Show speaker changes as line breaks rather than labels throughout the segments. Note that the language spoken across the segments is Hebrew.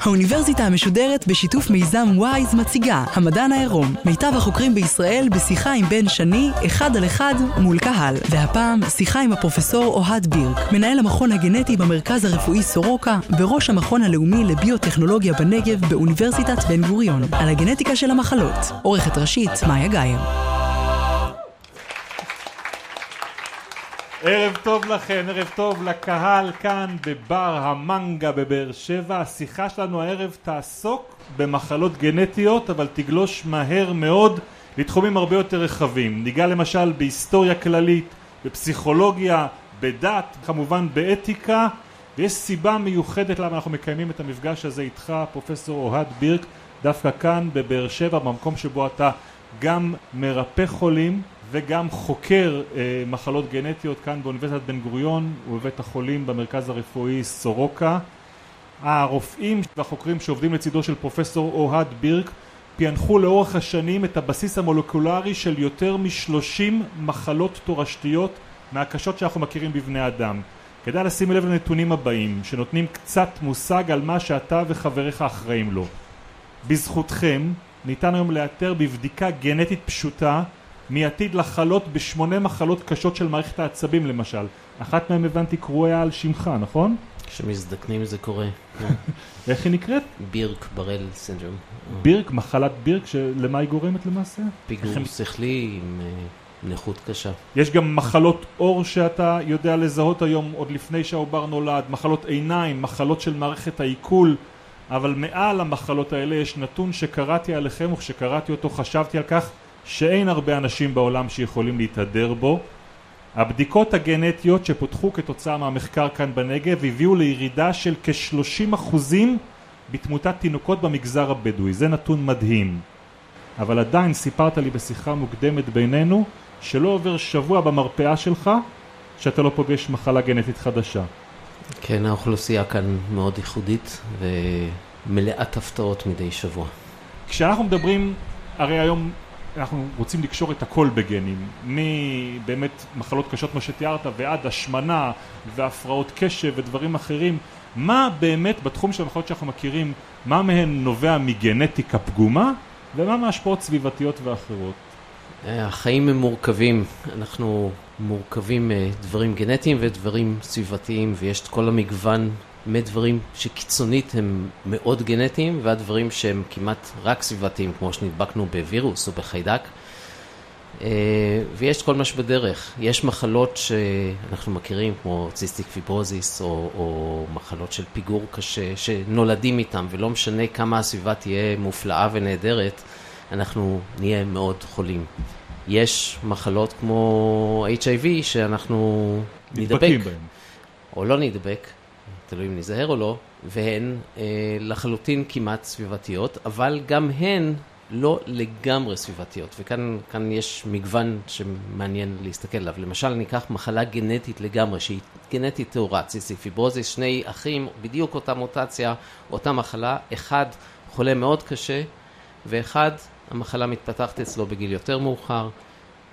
האוניברסיטה המשודרת בשיתוף מיזם וויז מציגה המדען העירום, מיטב החוקרים בישראל בשיחה עם בן שני, אחד על אחד מול קהל. והפעם שיחה עם הפרופסור אוהד בירק, מנהל המכון הגנטי במרכז הרפואי סורוקה וראש המכון הלאומי לביוטכנולוגיה בנגב באוניברסיטת בן גוריון, על הגנטיקה של המחלות. עורכת ראשית מאיה גאייר.
ערב טוב לכם, ערב טוב לקהל כאן בבר המנגה בבאר שבע. השיחה שלנו הערב תעסוק במחלות גנטיות, אבל תגלוש מהר מאוד לתחומים הרבה יותר רחבים. ניגע למשל בהיסטוריה כללית, בפסיכולוגיה, בדת, כמובן באתיקה, ויש סיבה מיוחדת למה אנחנו מקיימים את המפגש הזה איתך, פרופסור אוהד בירק, דווקא כאן בבאר שבע, במקום שבו אתה גם מרפא חולים וגם חוקר אה, מחלות גנטיות כאן באוניברסיטת בן גוריון ובבית החולים במרכז הרפואי סורוקה. הרופאים והחוקרים שעובדים לצידו של פרופסור אוהד בירק פענחו לאורך השנים את הבסיס המולקולרי של יותר משלושים מחלות תורשתיות מהקשות שאנחנו מכירים בבני אדם. כדאי לשים לב לנתונים הבאים שנותנים קצת מושג על מה שאתה וחבריך אחראים לו. בזכותכם ניתן היום לאתר בבדיקה גנטית פשוטה מי עתיד לחלות בשמונה מחלות קשות של מערכת העצבים למשל. אחת מהן הבנתי קרויה על שמך, נכון?
כשמזדקנים זה קורה.
איך היא נקראת?
בירק ברל סינדרום.
בירק, מחלת בירק, שלמה היא גורמת למעשה?
פיגור שכלי עם אה, נכות קשה.
יש גם מחלות עור שאתה יודע לזהות היום עוד לפני שהעובר נולד, מחלות עיניים, מחלות של מערכת העיכול, אבל מעל המחלות האלה יש נתון שקראתי עליכם וכשקראתי אותו חשבתי על כך שאין הרבה אנשים בעולם שיכולים להתהדר בו. הבדיקות הגנטיות שפותחו כתוצאה מהמחקר כאן בנגב הביאו לירידה של כ-30% בתמותת תינוקות במגזר הבדואי, זה נתון מדהים. אבל עדיין סיפרת לי בשיחה מוקדמת בינינו שלא עובר שבוע במרפאה שלך שאתה לא פוגש מחלה גנטית חדשה.
כן, האוכלוסייה כאן מאוד ייחודית ומלאת הפתעות מדי שבוע.
כשאנחנו מדברים, הרי היום אנחנו רוצים לקשור את הכל בגנים, מבאמת מחלות קשות כמו שתיארת ועד השמנה והפרעות קשב ודברים אחרים, מה באמת בתחום של המחלות שאנחנו מכירים, מה מהן נובע מגנטיקה פגומה ומה מהשפעות סביבתיות ואחרות?
אה, החיים הם מורכבים, אנחנו מורכבים מדברים גנטיים ודברים סביבתיים ויש את כל המגוון מדברים שקיצונית הם מאוד גנטיים ועד דברים שהם כמעט רק סביבתיים כמו שנדבקנו בווירוס או בחיידק אה, ויש כל מה שבדרך. יש מחלות שאנחנו מכירים כמו ציסטיק פיברוזיס או, או מחלות של פיגור קשה שנולדים איתם ולא משנה כמה הסביבה תהיה מופלאה ונהדרת אנחנו נהיה מאוד חולים. יש מחלות כמו HIV שאנחנו נדבק,
נדבקים בהם.
או לא נדבק, תלוי אם ניזהר או לא, והן אה, לחלוטין כמעט סביבתיות, אבל גם הן לא לגמרי סביבתיות, וכאן כאן יש מגוון שמעניין להסתכל עליו. למשל, ניקח מחלה גנטית לגמרי, שהיא גנטית טהורה, ציסטיק פיברוזיס, שני אחים, בדיוק אותה מוטציה, אותה מחלה, אחד חולה מאוד קשה, ואחד, המחלה מתפתחת אצלו בגיל יותר מאוחר,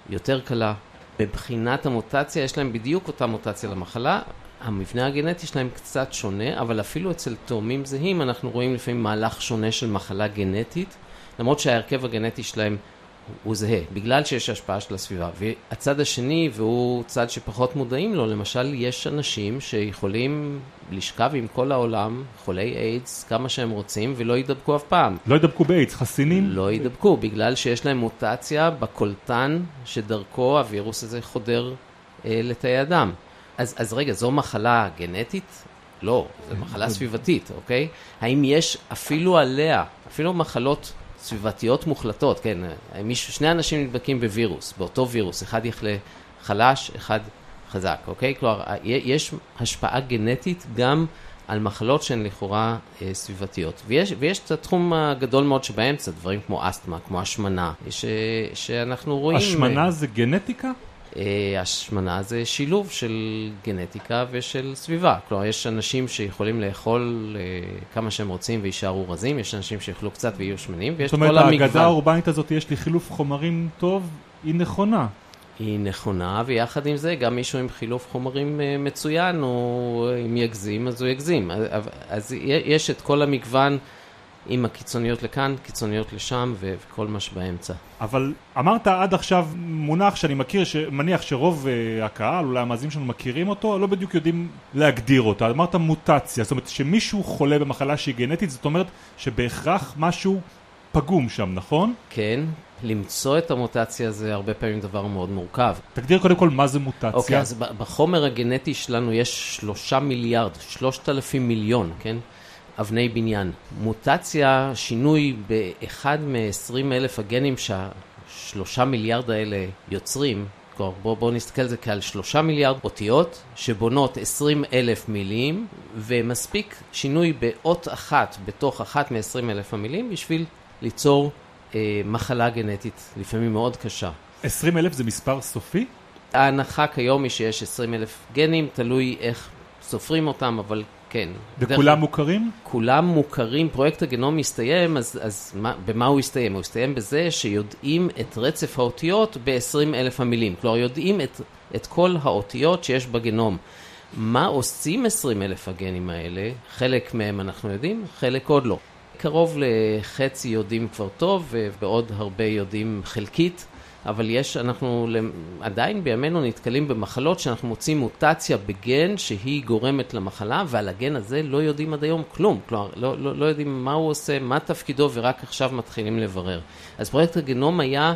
יותר קלה. מבחינת המוטציה, יש להם בדיוק אותה מוטציה למחלה, המבנה הגנטי שלהם קצת שונה, אבל אפילו אצל תאומים זהים אנחנו רואים לפעמים מהלך שונה של מחלה גנטית, למרות שההרכב הגנטי שלהם הוא זהה, בגלל שיש השפעה של הסביבה. והצד השני, והוא צד שפחות מודעים לו, למשל, יש אנשים שיכולים לשכב עם כל העולם, חולי איידס, כמה שהם רוצים, ולא יידבקו אף פעם.
לא ידבקו באיידס, חסינים?
לא יידבקו, בגלל שיש להם מוטציה בקולטן שדרכו הווירוס הזה חודר אה, לתאי אדם. אז, אז רגע, זו מחלה גנטית? לא, זו מחלה סביבתית, אוקיי? האם יש אפילו עליה, אפילו מחלות סביבתיות מוחלטות, כן, אה, מישהו, שני אנשים נדבקים בווירוס, באותו וירוס, אחד יחלה חלש, אחד חזק, אוקיי? כלומר, ה- יש השפעה גנטית גם על מחלות שהן לכאורה אה, סביבתיות. ויש, ויש את התחום הגדול מאוד שבאמצע, דברים כמו אסתמה, כמו השמנה, ש, שאנחנו רואים...
השמנה זה גנטיקה?
אה, השמנה זה שילוב של גנטיקה ושל סביבה. כלומר, יש אנשים שיכולים לאכול אה, כמה שהם רוצים ויישארו רזים, יש אנשים שיאכלו קצת ויהיו שמנים, ויש
זאת
את כל
אומרת,
המגוון.
האגדה האורבנית הזאת, יש לי חילוף חומרים טוב, היא נכונה.
היא נכונה, ויחד עם זה, גם מישהו עם חילוף חומרים אה, מצוין, או אם יגזים, אז הוא יגזים. אז, אז יש את כל המגוון עם הקיצוניות לכאן, קיצוניות לשם, ו- וכל מה שבאמצע.
אבל אמרת עד עכשיו מונח שאני מכיר, מניח שרוב uh, הקהל, אולי המאזינים שלנו מכירים אותו, לא בדיוק יודעים להגדיר אותו. אמרת מוטציה, זאת אומרת שמישהו חולה במחלה שהיא גנטית, זאת אומרת שבהכרח משהו פגום שם, נכון?
כן, למצוא את המוטציה זה הרבה פעמים דבר מאוד מורכב.
תגדיר קודם כל מה זה מוטציה.
אוקיי, אז ב- בחומר הגנטי שלנו יש שלושה מיליארד, שלושת אלפים מיליון, כן? אבני בניין. מוטציה, שינוי באחד מ-20 אלף הגנים שהשלושה מיליארד האלה יוצרים, כלומר בואו בוא נסתכל על זה כעל שלושה מיליארד אותיות שבונות 20 אלף מילים ומספיק שינוי באות אחת בתוך אחת מ-20 אלף המילים בשביל ליצור אה, מחלה גנטית, לפעמים מאוד קשה.
20 אלף זה מספר סופי?
ההנחה כיום היא שיש 20 אלף גנים, תלוי איך סופרים אותם, אבל כן.
וכולם
דרך...
מוכרים?
כולם מוכרים, פרויקט הגנום מסתיים, אז, אז מה, במה הוא הסתיים? הוא הסתיים בזה שיודעים את רצף האותיות ב-20 אלף המילים. כלומר, יודעים את, את כל האותיות שיש בגנום. מה עושים 20 אלף הגנים האלה? חלק מהם אנחנו יודעים, חלק עוד לא. קרוב לחצי יודעים כבר טוב, ובעוד הרבה יודעים חלקית. אבל יש, אנחנו עדיין בימינו נתקלים במחלות שאנחנו מוצאים מוטציה בגן שהיא גורמת למחלה, ועל הגן הזה לא יודעים עד היום כלום. כלומר, לא, לא, לא יודעים מה הוא עושה, מה תפקידו, ורק עכשיו מתחילים לברר. אז פרויקט הגנום היה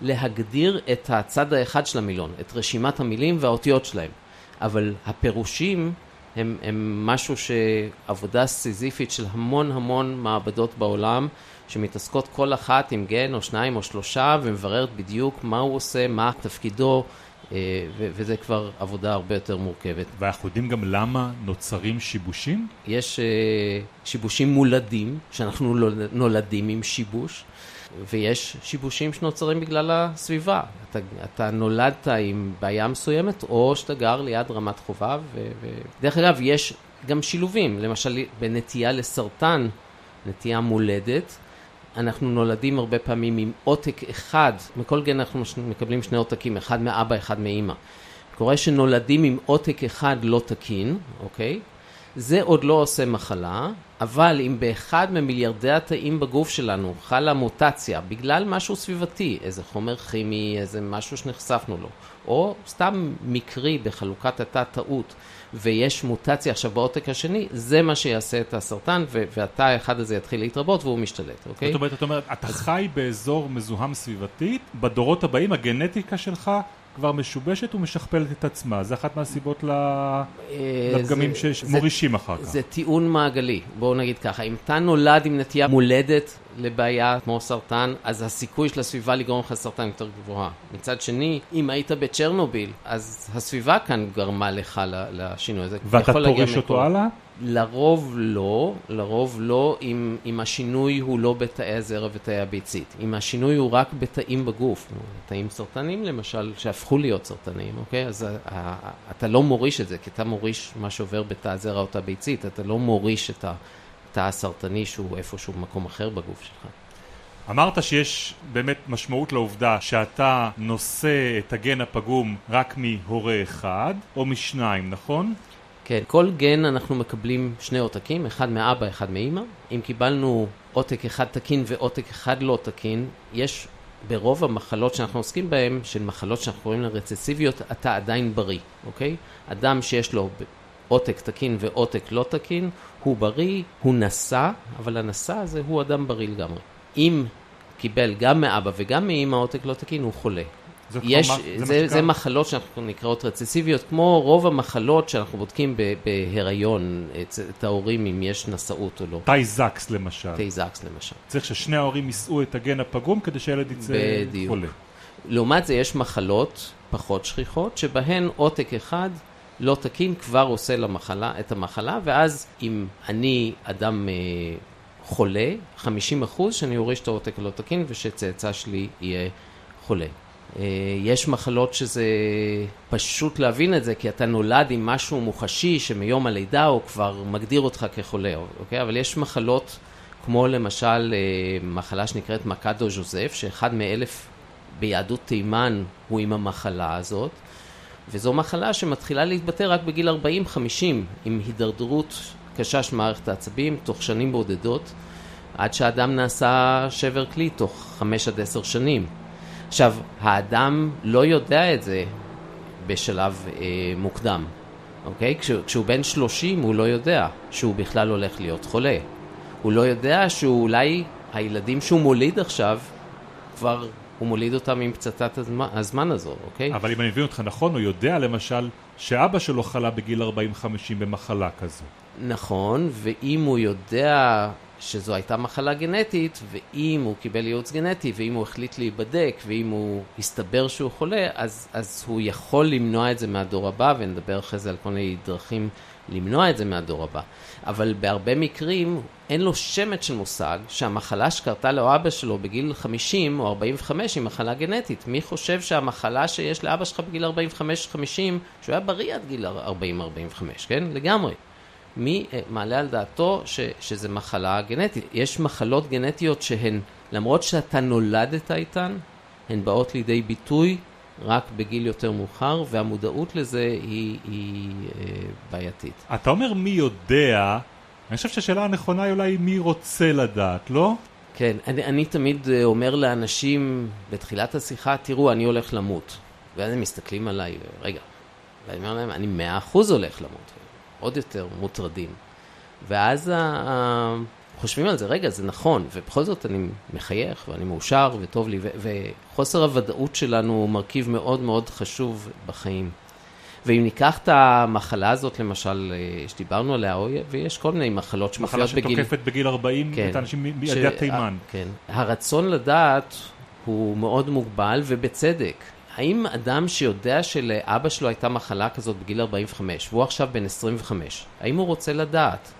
להגדיר את הצד האחד של המילון, את רשימת המילים והאותיות שלהם. אבל הפירושים הם, הם משהו שעבודה סיזיפית של המון המון מעבדות בעולם, שמתעסקות כל אחת עם גן או שניים או שלושה ומבררת בדיוק מה הוא עושה, מה תפקידו, אה, וזה כבר עבודה הרבה יותר מורכבת.
ואנחנו יודעים גם למה נוצרים שיבושים?
יש אה, שיבושים מולדים, שאנחנו נולדים עם שיבוש. ויש שיבושים שנוצרים בגלל הסביבה. אתה, אתה נולדת עם בעיה מסוימת, או שאתה גר ליד רמת חובב. ו... דרך אגב, יש גם שילובים, למשל בנטייה לסרטן, נטייה מולדת. אנחנו נולדים הרבה פעמים עם עותק אחד, מכל גן אנחנו מקבלים שני עותקים, אחד מאבא, אחד מאימא. קורה שנולדים עם עותק אחד לא תקין, אוקיי? זה עוד לא עושה מחלה, אבל אם באחד ממיליארדי התאים בגוף שלנו חלה מוטציה בגלל משהו סביבתי, איזה חומר כימי, איזה משהו שנחשפנו לו, או סתם מקרי בחלוקת התא טעות, ויש מוטציה עכשיו בעותק השני, זה מה שיעשה את הסרטן, והתא האחד הזה יתחיל להתרבות והוא משתלט, אוקיי?
זאת אומרת, זאת אומרת, אתה חי באזור מזוהם סביבתית, בדורות הבאים הגנטיקה שלך כבר משובשת ומשכפלת את עצמה. זה אחת מהסיבות
אה,
לפגמים שמורישים אחר כך.
זה טיעון מעגלי. בואו נגיד ככה, אם אתה נולד עם נטייה מולדת לבעיה כמו סרטן, אז הסיכוי של הסביבה לגרום לך סרטן יותר גבוהה. מצד שני, אם היית בצ'רנוביל, אז הסביבה כאן גרמה לך לשינוי הזה.
ואתה תוריש אותו הלאה?
לרוב לא, לרוב לא, אם, אם השינוי הוא לא בתאי הזרע ותאי הביצית. אם השינוי הוא רק בתאים בגוף, תאים סרטניים למשל, שהפכו להיות סרטניים, אוקיי? אז ה, אתה לא מוריש את זה, כי אתה מוריש מה שעובר בתא הזרע או תא ביצית, אתה לא מוריש את התא הסרטני שהוא איפשהו במקום אחר בגוף שלך.
אמרת שיש באמת משמעות לעובדה שאתה נושא את הגן הפגום רק מהורה אחד, או משניים, נכון?
כן, כל גן אנחנו מקבלים שני עותקים, אחד מאבא, אחד מאימא. אם קיבלנו עותק אחד תקין ועותק אחד לא תקין, יש ברוב המחלות שאנחנו עוסקים בהן, של מחלות שאנחנו קוראים להן רצסיביות, אתה עדיין בריא, אוקיי? אדם שיש לו עותק תקין ועותק לא תקין, הוא בריא, הוא נשא, אבל הנשא הזה הוא אדם בריא לגמרי. אם קיבל גם מאבא וגם מאמא עותק לא תקין, הוא חולה. יש, זה, זה, זה מחלות שאנחנו נקראות רצסיביות, כמו רוב המחלות שאנחנו בודקים בהיריון, את, ההורים אם יש נשאות או לא.
תאי זקס למשל.
תאי זקס למשל.
צריך ששני ההורים יישאו את הגן הפגום כדי שהילד יצא
בדיוק.
חולה.
לעומת זה יש מחלות פחות שכיחות, שבהן עותק אחד לא תקין כבר עושה למחלה, את המחלה, ואז אם אני אדם אה, חולה, 50 אחוז שאני אוריש את העותק הלא תקין ושצאצא שלי יהיה חולה. אה, יש מחלות שזה פשוט להבין את זה, כי אתה נולד עם משהו מוחשי שמיום הלידה הוא כבר מגדיר אותך כחולה, אוקיי? אבל יש מחלות כמו למשל אה, מחלה שנקראת מקדו ז'וזף, שאחד מאלף ביהדות תימן הוא עם המחלה הזאת, וזו מחלה שמתחילה להתבטא רק בגיל 40-50, עם הידרדרות קשה של מערכת העצבים, תוך שנים בודדות, עד שהאדם נעשה שבר כלי תוך 5 עד 10 שנים. עכשיו, האדם לא יודע את זה בשלב אה, מוקדם, אוקיי? כש, כשהוא בן 30 הוא לא יודע שהוא בכלל הולך להיות חולה. הוא לא יודע שאולי הילדים שהוא מוליד עכשיו, כבר הוא מוליד אותם עם פצצת הזמן, הזמן הזו, אוקיי?
אבל אם אני מבין אותך נכון, הוא יודע למשל שאבא שלו חלה בגיל 40-50 במחלה כזו.
נכון, ואם הוא יודע שזו הייתה מחלה גנטית, ואם הוא קיבל ייעוץ גנטי, ואם הוא החליט להיבדק, ואם הוא הסתבר שהוא חולה, אז, אז הוא יכול למנוע את זה מהדור הבא, ונדבר אחרי זה על כל מיני דרכים למנוע את זה מהדור הבא. אבל בהרבה מקרים אין לו שמץ של מושג שהמחלה שקרתה לו אבא שלו בגיל 50 או 45 היא מחלה גנטית. מי חושב שהמחלה שיש לאבא שלך בגיל 45-50, שהוא היה בריא עד גיל 40-45, כן? לגמרי. מי אה, מעלה על דעתו ש, שזה מחלה גנטית? יש מחלות גנטיות שהן, למרות שאתה נולדת איתן, הן באות לידי ביטוי רק בגיל יותר מאוחר, והמודעות לזה היא, היא אה, בעייתית.
אתה אומר מי יודע, אני חושב שהשאלה הנכונה היא אולי מי רוצה לדעת, לא?
כן, אני, אני תמיד אה, אומר לאנשים בתחילת השיחה, תראו, אני הולך למות. ואז הם מסתכלים עליי, רגע, ואני אומר להם, אני מאה אחוז הולך למות. עוד יותר מוטרדים. ואז ה... חושבים על זה, רגע, זה נכון, ובכל זאת אני מחייך ואני מאושר וטוב לי, וחוסר הוודאות שלנו הוא מרכיב מאוד מאוד חשוב בחיים. ואם ניקח את המחלה הזאת, למשל, אה, שדיברנו עליה, ויש כל מיני מחלות שמופיעות
בגיל... מחלה שתוקפת בגיל 40 כן, את האנשים מידי ש... תימן.
כן. הרצון לדעת הוא מאוד מוגבל, ובצדק. האם אדם שיודע שלאבא שלו הייתה מחלה כזאת בגיל 45, והוא עכשיו בן 25, האם הוא רוצה לדעת?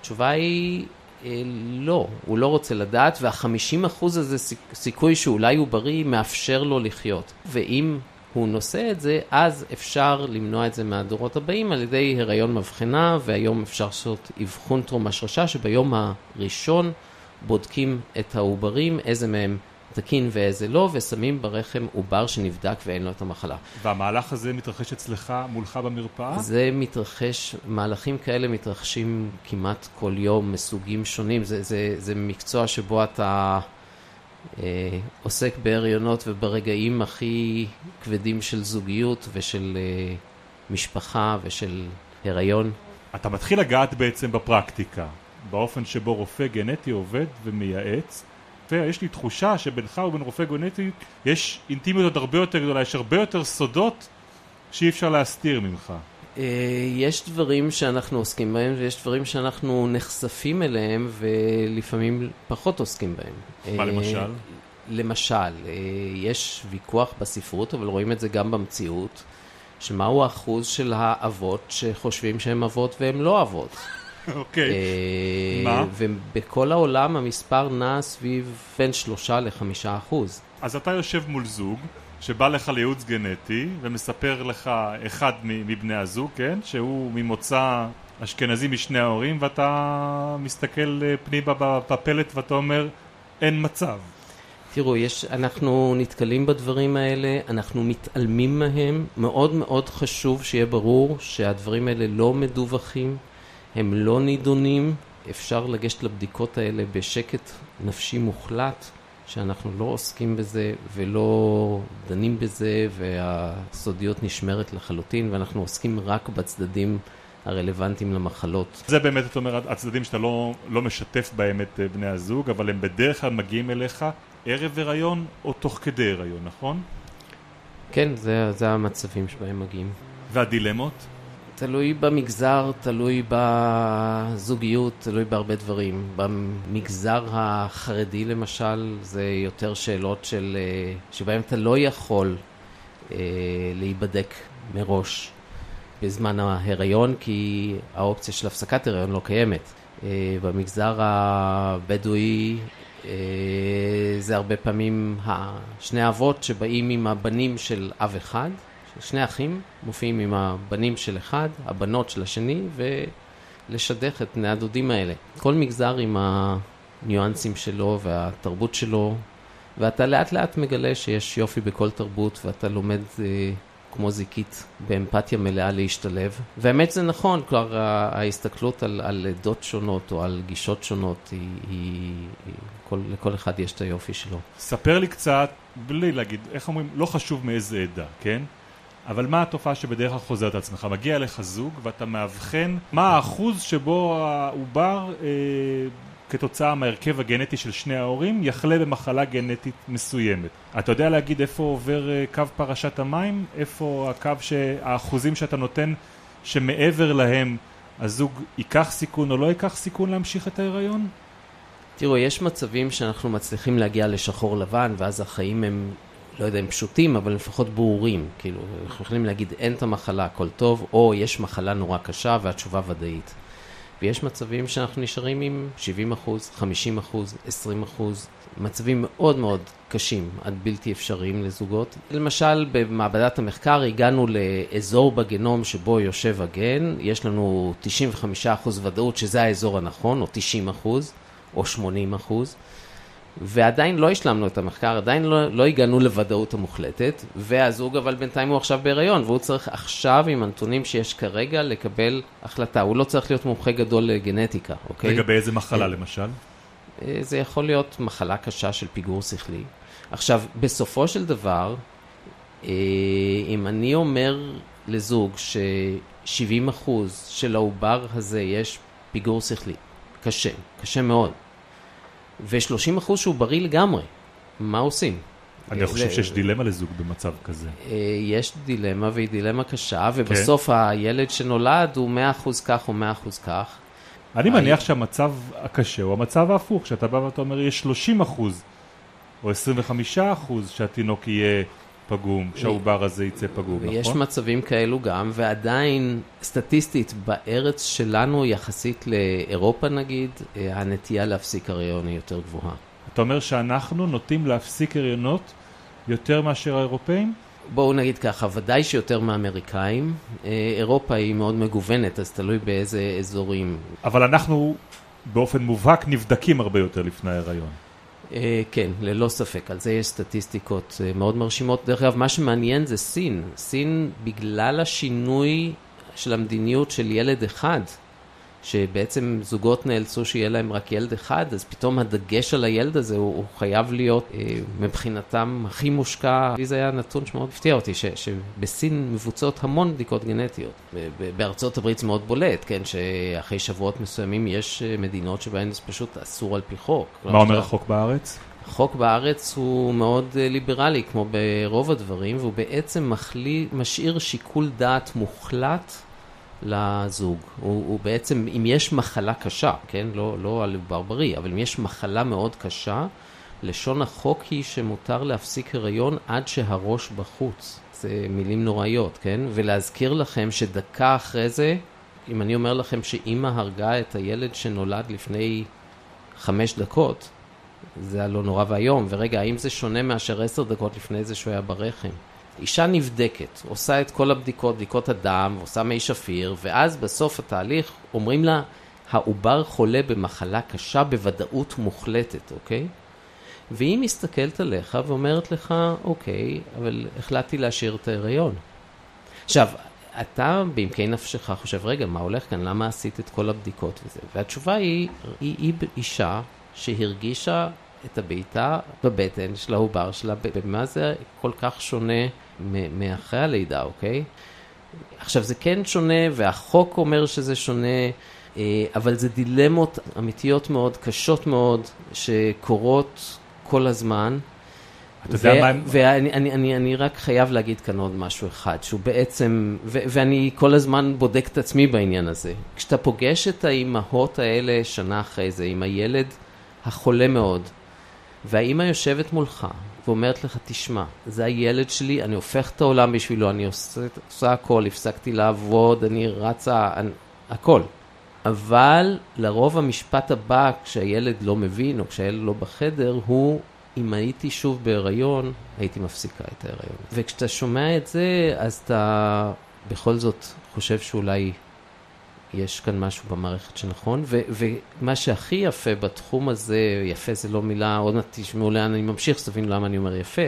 התשובה היא אה, לא, הוא לא רוצה לדעת, וה-50% הזה סיכוי שאולי הוא בריא מאפשר לו לחיות. ואם הוא נושא את זה, אז אפשר למנוע את זה מהדורות הבאים על ידי הריון מבחנה, והיום אפשר לעשות אבחון טרום השרשה, שביום הראשון בודקים את העוברים, איזה מהם תקין ואיזה לא, ושמים ברחם עובר שנבדק ואין לו את המחלה.
והמהלך הזה מתרחש אצלך, מולך במרפאה?
זה מתרחש, מהלכים כאלה מתרחשים כמעט כל יום מסוגים שונים. זה, זה, זה מקצוע שבו אתה אה, עוסק בהריונות וברגעים הכי כבדים של זוגיות ושל אה, משפחה ושל הריון.
אתה מתחיל לגעת בעצם בפרקטיקה, באופן שבו רופא גנטי עובד ומייעץ. רופא, יש לי תחושה שבינך ובין רופא גנטי יש אינטימיות עוד הרבה יותר גדולה, יש הרבה יותר סודות שאי אפשר להסתיר ממך.
אה, יש דברים שאנחנו עוסקים בהם ויש דברים שאנחנו נחשפים אליהם ולפעמים פחות עוסקים בהם.
מה למשל? אה,
למשל, אה, יש ויכוח בספרות, אבל רואים את זה גם במציאות, שמהו האחוז של האבות שחושבים שהם אבות והם לא אבות.
אוקיי. אה, מה?
ובכל העולם המספר נע סביב בין שלושה לחמישה אחוז.
אז אתה יושב מול זוג שבא לך לייעוץ גנטי ומספר לך אחד מבני הזוג, כן? שהוא ממוצא אשכנזי משני ההורים ואתה מסתכל אה, פנימה בפלט ואתה אומר אין מצב.
תראו, יש, אנחנו נתקלים בדברים האלה, אנחנו מתעלמים מהם, מאוד מאוד חשוב שיהיה ברור שהדברים האלה לא מדווחים, הם לא נידונים, אפשר לגשת לבדיקות האלה בשקט נפשי מוחלט, שאנחנו לא עוסקים בזה ולא דנים בזה, והסודיות נשמרת לחלוטין, ואנחנו עוסקים רק בצדדים הרלוונטיים למחלות.
זה באמת, אתה אומר, הצדדים שאתה לא, לא משתף בהם את אה, בני הזוג, אבל הם בדרך כלל מגיעים אליך ערב הריון או תוך כדי הריון, נכון?
כן, זה, זה המצבים שבהם מגיעים.
והדילמות?
תלוי במגזר, תלוי בזוגיות, תלוי בהרבה דברים. במגזר החרדי למשל, זה יותר שאלות של, אה, שבהן אתה לא יכול אה, להיבדק מראש בזמן ההיריון, כי האופציה של הפסקת הריון לא קיימת. אה, במגזר הבדואי אה, זה הרבה פעמים שני האבות שבאים עם הבנים של אב אחד, שני אחים מופיעים עם הבנים של אחד, הבנות של השני, ולשדך את בני הדודים האלה. כל מגזר עם הניואנסים שלו והתרבות שלו, ואתה לאט לאט מגלה שיש יופי בכל תרבות, ואתה לומד אה, כמו זיקית באמפתיה מלאה להשתלב. והאמת זה נכון, כלומר ההסתכלות על, על עדות שונות או על גישות שונות, היא, היא, היא כל, לכל אחד יש את היופי שלו.
ספר לי קצת, בלי להגיד, איך אומרים, לא חשוב מאיזה עדה, כן? אבל מה התופעה שבדרך כלל חוזרת עצמך? מגיע אליך זוג ואתה מאבחן מה האחוז שבו העובר אה, כתוצאה מהרכב הגנטי של שני ההורים יחלה במחלה גנטית מסוימת. אתה יודע להגיד איפה עובר אה, קו פרשת המים? איפה הקו, שהאחוזים שאתה נותן שמעבר להם הזוג ייקח סיכון או לא ייקח סיכון להמשיך את ההיריון?
תראו, יש מצבים שאנחנו מצליחים להגיע לשחור לבן ואז החיים הם לא יודע אם פשוטים, אבל לפחות ברורים. כאילו, אנחנו יכולים להגיד אין את המחלה, הכל טוב, או יש מחלה נורא קשה והתשובה ודאית. ויש מצבים שאנחנו נשארים עם 70 אחוז, 50 אחוז, 20 אחוז, מצבים מאוד מאוד קשים עד בלתי אפשריים לזוגות. למשל, במעבדת המחקר הגענו לאזור בגנום שבו יושב הגן, יש לנו 95 אחוז ודאות שזה האזור הנכון, או 90 אחוז, או 80 אחוז. ועדיין לא השלמנו את המחקר, עדיין לא, לא הגענו לוודאות המוחלטת, והזוג אבל בינתיים הוא עכשיו בהיריון, והוא צריך עכשיו עם הנתונים שיש כרגע לקבל החלטה. הוא לא צריך להיות מומחה גדול לגנטיקה, אוקיי?
לגבי איזה מחלה למשל?
אה, זה יכול להיות מחלה קשה של פיגור שכלי. עכשיו, בסופו של דבר, אה, אם אני אומר לזוג ש-70% של העובר הזה יש פיגור שכלי, קשה, קשה מאוד. ו-30 אחוז שהוא בריא לגמרי. מה עושים?
אני חושב שיש דילמה לזוג במצב כזה.
אה, יש דילמה והיא דילמה קשה, ובסוף כן. הילד שנולד הוא 100% כך או 100% כך.
אני מניח שהמצב הקשה הוא המצב ההפוך, שאתה בא ואתה אומר יש 30 אחוז או 25 אחוז שהתינוק יהיה פגום, שהעובר הזה יצא פגום, נכון?
ויש מצבים כאלו גם, ועדיין סטטיסטית בארץ שלנו יחסית לאירופה נגיד, אה, הנטייה להפסיק הריון היא יותר גבוהה.
אתה אומר שאנחנו נוטים להפסיק הריונות יותר מאשר האירופאים?
בואו נגיד ככה, ודאי שיותר מאמריקאים. אה, אירופה היא מאוד מגוונת, אז תלוי באיזה אזורים.
אבל אנחנו באופן מובהק נבדקים הרבה יותר לפני ההיריון.
אה, כן, ללא ספק, על זה יש סטטיסטיקות אה, מאוד מרשימות. דרך אגב, מה שמעניין זה סין. סין, בגלל השינוי של המדיניות של ילד אחד, שבעצם זוגות נאלצו שיהיה להם רק ילד אחד, אז פתאום הדגש על הילד הזה הוא, הוא חייב להיות אה, מבחינתם הכי מושקע. לי זה היה נתון שמאוד הפתיע אותי, ש, שבסין מבוצעות המון בדיקות גנטיות. בארצות הברית זה מאוד בולט, כן, שאחרי שבועות מסוימים יש אה, מדינות שבהן זה פשוט אסור על פי חוק.
מה אומר החוק בארץ?
החוק בארץ הוא מאוד אה, ליברלי, כמו ברוב הדברים, והוא בעצם מחלי, משאיר שיקול דעת מוחלט לזוג. הוא, הוא בעצם, אם יש מחלה קשה, כן? לא, לא על ברברי, אבל אם יש מחלה מאוד קשה, לשון החוק היא שמותר להפסיק הריון עד שהראש בחוץ. זה מילים נוראיות, כן? ולהזכיר לכם שדקה אחרי זה, אם אני אומר לכם שאימא הרגה את הילד שנולד לפני חמש דקות, זה הלא נורא ואיום. ורגע, האם זה שונה מאשר עשר דקות לפני זה שהוא היה ברחם? אישה נבדקת, עושה את כל הבדיקות, בדיקות הדם, עושה מי שפיר, ואז בסוף התהליך אומרים לה, העובר חולה במחלה קשה בוודאות מוחלטת, אוקיי? והיא מסתכלת עליך ואומרת לך, אוקיי, אבל החלטתי להשאיר את ההיריון. עכשיו, אתה בעמקי נפשך חושב, רגע, מה הולך כאן? למה עשית את כל הבדיקות וזה? והתשובה היא, היא, היא אישה שהרגישה את הבעיטה בבטן של העובר שלה, במה זה כל כך שונה מאחרי הלידה, אוקיי? עכשיו זה כן שונה והחוק אומר שזה שונה, אה, אבל זה דילמות אמיתיות מאוד, קשות מאוד, שקורות כל הזמן.
אתה יודע מה.
ואני אני, אני, אני רק חייב להגיד כאן עוד משהו אחד, שהוא בעצם, ו, ואני כל הזמן בודק את עצמי בעניין הזה. כשאתה פוגש את האימהות האלה שנה אחרי זה, עם הילד החולה מאוד, והאימא יושבת מולך ואומרת לך, תשמע, זה הילד שלי, אני הופך את העולם בשבילו, אני עושה, עושה הכל, הפסקתי לעבוד, אני רצה, אני, הכל. אבל לרוב המשפט הבא, כשהילד לא מבין או כשהילד לא בחדר, הוא אם הייתי שוב בהיריון, הייתי מפסיקה את ההיריון. וכשאתה שומע את זה, אז אתה בכל זאת חושב שאולי יש כאן משהו במערכת שנכון, ו- ומה שהכי יפה בתחום הזה, יפה זה לא מילה, עוד מעט תשמעו לאן אני ממשיך, שתבינו למה אני אומר יפה,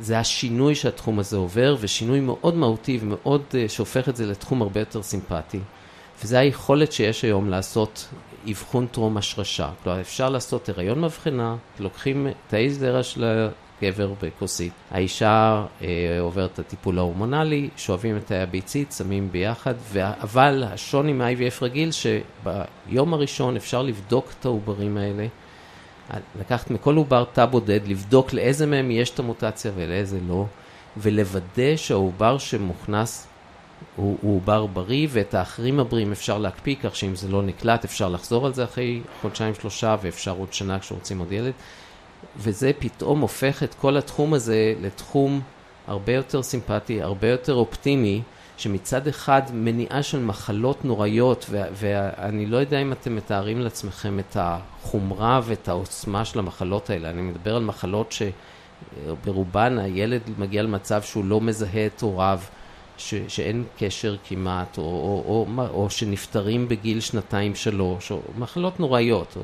זה השינוי שהתחום הזה עובר, ושינוי מאוד מהותי ומאוד, uh, שהופך את זה לתחום הרבה יותר סימפטי. וזה היכולת שיש היום לעשות אבחון טרום השרשה. כלומר, אפשר לעשות הריון מבחנה, לוקחים תאי זרע של הגבר בכוסית, האישה אה, עוברת את הטיפול ההורמונלי, שואבים את תאי הביצית, שמים ביחד, ו... אבל השוני מ-IVF רגיל, שביום הראשון אפשר לבדוק את העוברים האלה, לקחת מכל עובר תא בודד, לבדוק לאיזה מהם יש את המוטציה ולאיזה לא, ולוודא שהעובר שמוכנס הוא, הוא עובר בריא, ואת האחרים הבריאים אפשר להקפיא, כך שאם זה לא נקלט אפשר לחזור על זה אחרי חודשיים שלושה, ואפשר עוד שנה כשרוצים עוד ילד. וזה פתאום הופך את כל התחום הזה לתחום הרבה יותר סימפטי, הרבה יותר אופטימי, שמצד אחד מניעה של מחלות נוראיות, ואני לא יודע אם אתם מתארים לעצמכם את החומרה ואת העוצמה של המחלות האלה. אני מדבר על מחלות שברובן הילד מגיע למצב שהוא לא מזהה את הוריו. ש, שאין קשר כמעט, או, או, או, או, או שנפטרים בגיל שנתיים-שלוש, או מחלות נוראיות. או,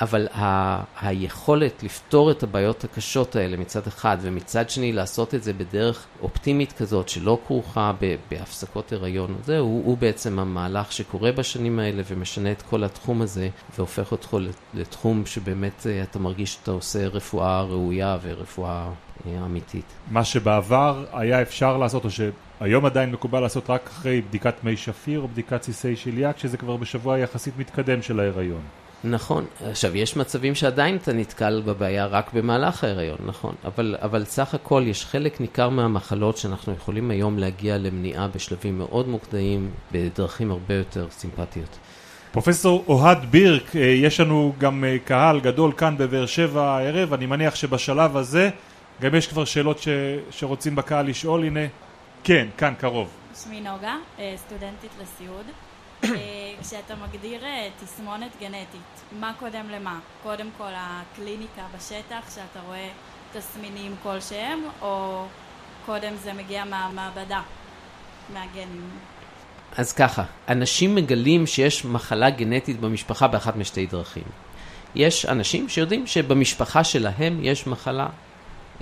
אבל ה, היכולת לפתור את הבעיות הקשות האלה מצד אחד, ומצד שני לעשות את זה בדרך אופטימית כזאת, שלא כרוכה ב, בהפסקות הריון, זה הוא, הוא בעצם המהלך שקורה בשנים האלה ומשנה את כל התחום הזה, והופך אותך לתחום שבאמת אה, אתה מרגיש שאתה עושה רפואה ראויה ורפואה אה, אמיתית.
מה שבעבר היה אפשר לעשות, או שהיום עדיין מקובל לעשות רק אחרי בדיקת מי שפיר או בדיקת סיסי שליה, כשזה כבר בשבוע יחסית מתקדם של ההיריון.
נכון. עכשיו, יש מצבים שעדיין אתה נתקל בבעיה רק במהלך ההיריון, נכון. אבל, אבל סך הכל יש חלק ניכר מהמחלות שאנחנו יכולים היום להגיע למניעה בשלבים מאוד מוקדמים, בדרכים הרבה יותר סימפטיות.
פרופסור אוהד בירק, אה, יש לנו גם אה, קהל גדול כאן בבאר שבע הערב, אני מניח שבשלב הזה גם יש כבר שאלות ש... שרוצים בקהל לשאול, הנה, כן, כאן קרוב.
שמי נוגה, אה, סטודנטית לסיעוד. אה, כשאתה מגדיר אה, תסמונת גנטית, מה קודם למה? קודם כל הקליניקה בשטח, שאתה רואה תסמינים כלשהם, או קודם זה מגיע מהמעבדה, מהגנים?
אז ככה, אנשים מגלים שיש מחלה גנטית במשפחה באחת משתי דרכים. יש אנשים שיודעים שבמשפחה שלהם יש מחלה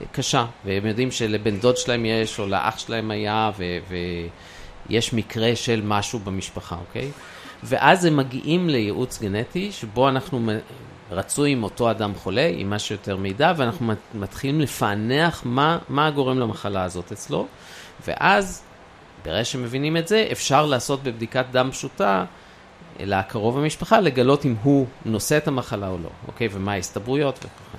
אה, קשה, והם יודעים שלבן דוד שלהם יש, או לאח שלהם היה, ו- יש מקרה של משהו במשפחה, אוקיי? ואז הם מגיעים לייעוץ גנטי, שבו אנחנו רצוי עם אותו אדם חולה, עם מה שיותר מידע, ואנחנו מתחילים לפענח מה, מה הגורם למחלה הזאת אצלו, ואז, ברגע שמבינים את זה, אפשר לעשות בבדיקת דם פשוטה, לקרוב המשפחה, לגלות אם הוא נושא את המחלה או לא, אוקיי? ומה ההסתברויות וכו'.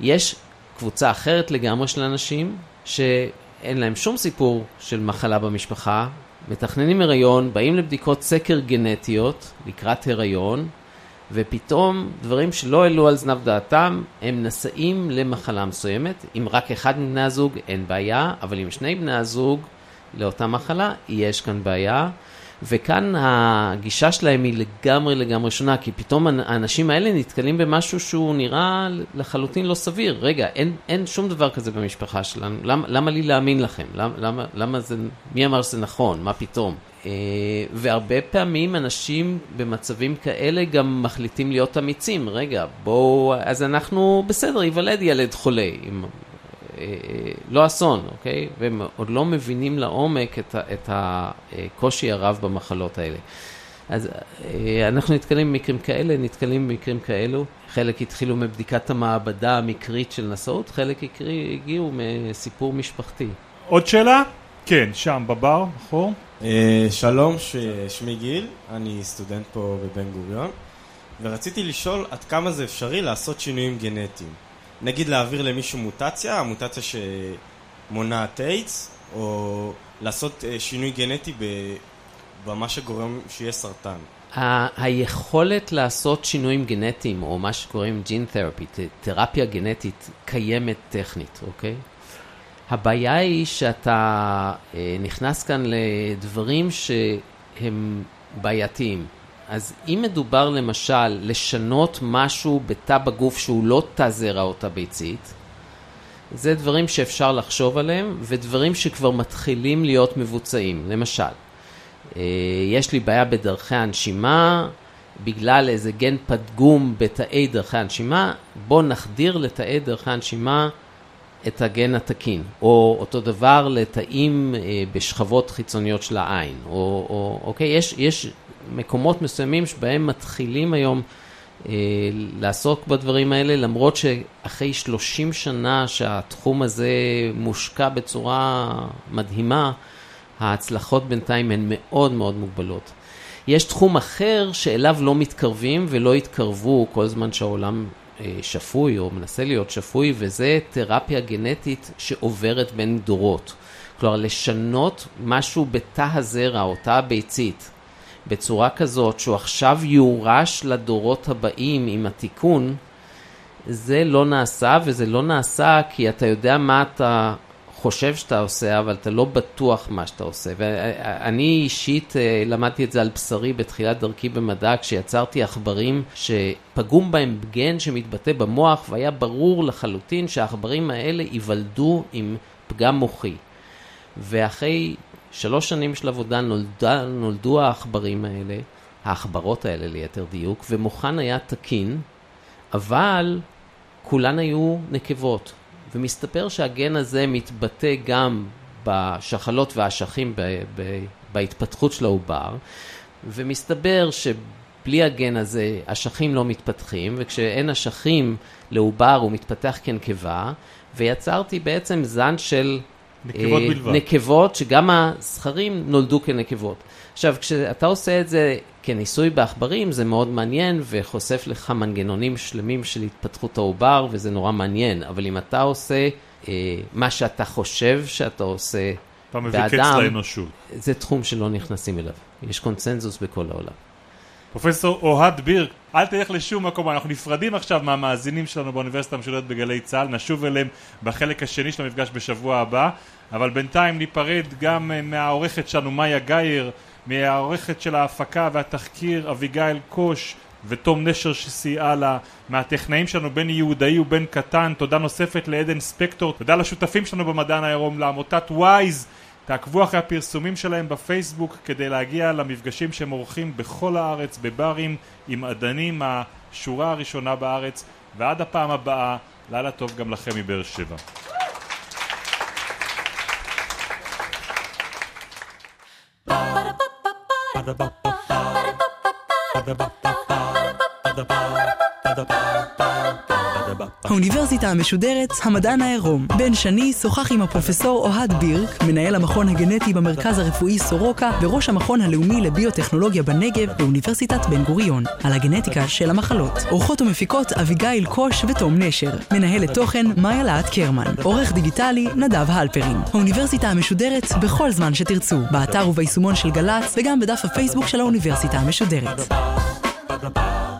יש קבוצה אחרת לגמרי של אנשים, שאין להם שום סיפור של מחלה במשפחה, מתכננים הריון, באים לבדיקות סקר גנטיות לקראת הריון, ופתאום דברים שלא העלו על זנב דעתם, הם נשאים למחלה מסוימת. אם רק אחד מבני הזוג, אין בעיה, אבל אם שני בני הזוג לאותה מחלה, יש כאן בעיה. וכאן הגישה שלהם היא לגמרי לגמרי שונה, כי פתאום האנשים האלה נתקלים במשהו שהוא נראה לחלוטין לא סביר. רגע, אין, אין שום דבר כזה במשפחה שלנו, למה, למה לי להאמין לכם? למה, למה, למה זה, מי אמר שזה נכון? מה פתאום? אה, והרבה פעמים אנשים במצבים כאלה גם מחליטים להיות אמיצים. רגע, בואו, אז אנחנו, בסדר, ייוולד ילד חולה. אה, לא אסון, אוקיי? והם עוד לא מבינים לעומק את, את הקושי הרב במחלות האלה. אז אה, אנחנו נתקלים במקרים כאלה, נתקלים במקרים כאלו. חלק התחילו מבדיקת המעבדה המקרית של נשאות, חלק הגיעו מסיפור משפחתי.
עוד שאלה? כן, שם בבר, בחור.
אה, שלום, שמי גיל, אני סטודנט פה בבן גוריון, ורציתי לשאול עד כמה זה אפשרי לעשות שינויים גנטיים. נגיד להעביר למישהו מוטציה, המוטציה שמונעת איידס, או לעשות אה, שינוי גנטי במה שגורם שיהיה סרטן.
היכולת לעשות שינויים גנטיים, או מה שקוראים ג'ין תרפי, תרפיה גנטית, קיימת טכנית, אוקיי? הבעיה היא שאתה אה, נכנס כאן לדברים שהם בעייתיים. אז אם מדובר למשל לשנות משהו בתא בגוף שהוא לא תא זרע או תא ביצית, זה דברים שאפשר לחשוב עליהם, ודברים שכבר מתחילים להיות מבוצעים. למשל, אה, יש לי בעיה בדרכי הנשימה, בגלל איזה גן פדגום בתאי דרכי הנשימה, בואו נחדיר לתאי דרכי הנשימה את הגן התקין, או אותו דבר לתאים אה, בשכבות חיצוניות של העין, או, או אוקיי, יש, יש מקומות מסוימים שבהם מתחילים היום אה, לעסוק בדברים האלה, למרות שאחרי 30 שנה שהתחום הזה מושקע בצורה מדהימה, ההצלחות בינתיים הן מאוד מאוד מוגבלות. יש תחום אחר שאליו לא מתקרבים ולא יתקרבו כל זמן שהעולם אה, שפוי או מנסה להיות שפוי, וזה תרפיה גנטית שעוברת בין דורות. כלומר, לשנות משהו בתא הזרע או תא הביצית בצורה כזאת שהוא עכשיו יורש לדורות הבאים עם התיקון, זה לא נעשה, וזה לא נעשה כי אתה יודע מה אתה חושב שאתה עושה, אבל אתה לא בטוח מה שאתה עושה. ואני אישית אה, למדתי את זה על בשרי בתחילת דרכי במדע, כשיצרתי עכברים שפגום בהם גן שמתבטא במוח, והיה ברור לחלוטין שהעכברים האלה ייוולדו עם פגם מוחי. ואחרי שלוש שנים של עבודה נולדה, נולדו העכברים האלה, העכברות האלה ליתר דיוק, ומוחן היה תקין, אבל כולן היו נקבות. ומסתבר שהגן הזה מתבטא גם בשחלות והאשכים בהתפתחות של העובר, ומסתבר שבלי הגן הזה אשכים לא מתפתחים, וכשאין אשכים לעובר הוא מתפתח כנקבה, ויצרתי בעצם זן של
נקבות אה, בלבד.
נקבות, שגם הזכרים נולדו כנקבות. עכשיו, כשאתה עושה את זה כניסוי בעכברים, זה מאוד מעניין וחושף לך מנגנונים שלמים של התפתחות העובר, וזה נורא מעניין. אבל אם אתה עושה אה, מה שאתה חושב שאתה עושה
אתה מביא
באדם,
קץ לאנושות.
זה תחום שלא נכנסים אליו. יש קונצנזוס בכל העולם.
פרופסור אוהד בירק, אל תלך לשום מקום, אנחנו נפרדים עכשיו מהמאזינים שלנו באוניברסיטה המשודרת בגלי צה"ל, נשוב אליהם בחלק השני של המפגש בשבוע הבא, אבל בינתיים ניפרד גם אה, מהעורכת שלנו מאיה גייר, מהעורכת של ההפקה והתחקיר אביגיל קוש ותום נשר שסייעה לה, מהטכנאים שלנו בני יהודאי ובן קטן, תודה נוספת לעדן ספקטור, תודה לשותפים שלנו במדען העירום, לעמותת וויז תעקבו אחרי הפרסומים שלהם בפייסבוק כדי להגיע למפגשים שהם עורכים בכל הארץ, בברים, עם עדנים, השורה הראשונה בארץ, ועד הפעם הבאה, לילה טוב גם לכם מבאר שבע.
האוניברסיטה המשודרת, המדען העירום. בן שני שוחח עם הפרופסור אוהד בירק, מנהל המכון הגנטי במרכז הרפואי סורוקה וראש המכון הלאומי לביוטכנולוגיה בנגב באוניברסיטת בן גוריון, על הגנטיקה של המחלות. אורחות ומפיקות אביגיל קוש ותום נשר. מנהלת תוכן מאיה להט קרמן. עורך דיגיטלי נדב הלפרין. האוניברסיטה המשודרת בכל זמן שתרצו, באתר וביישומון של גל"צ וגם בדף הפייסבוק של האוניברסיטה המשודרת.
Ba-da-ba.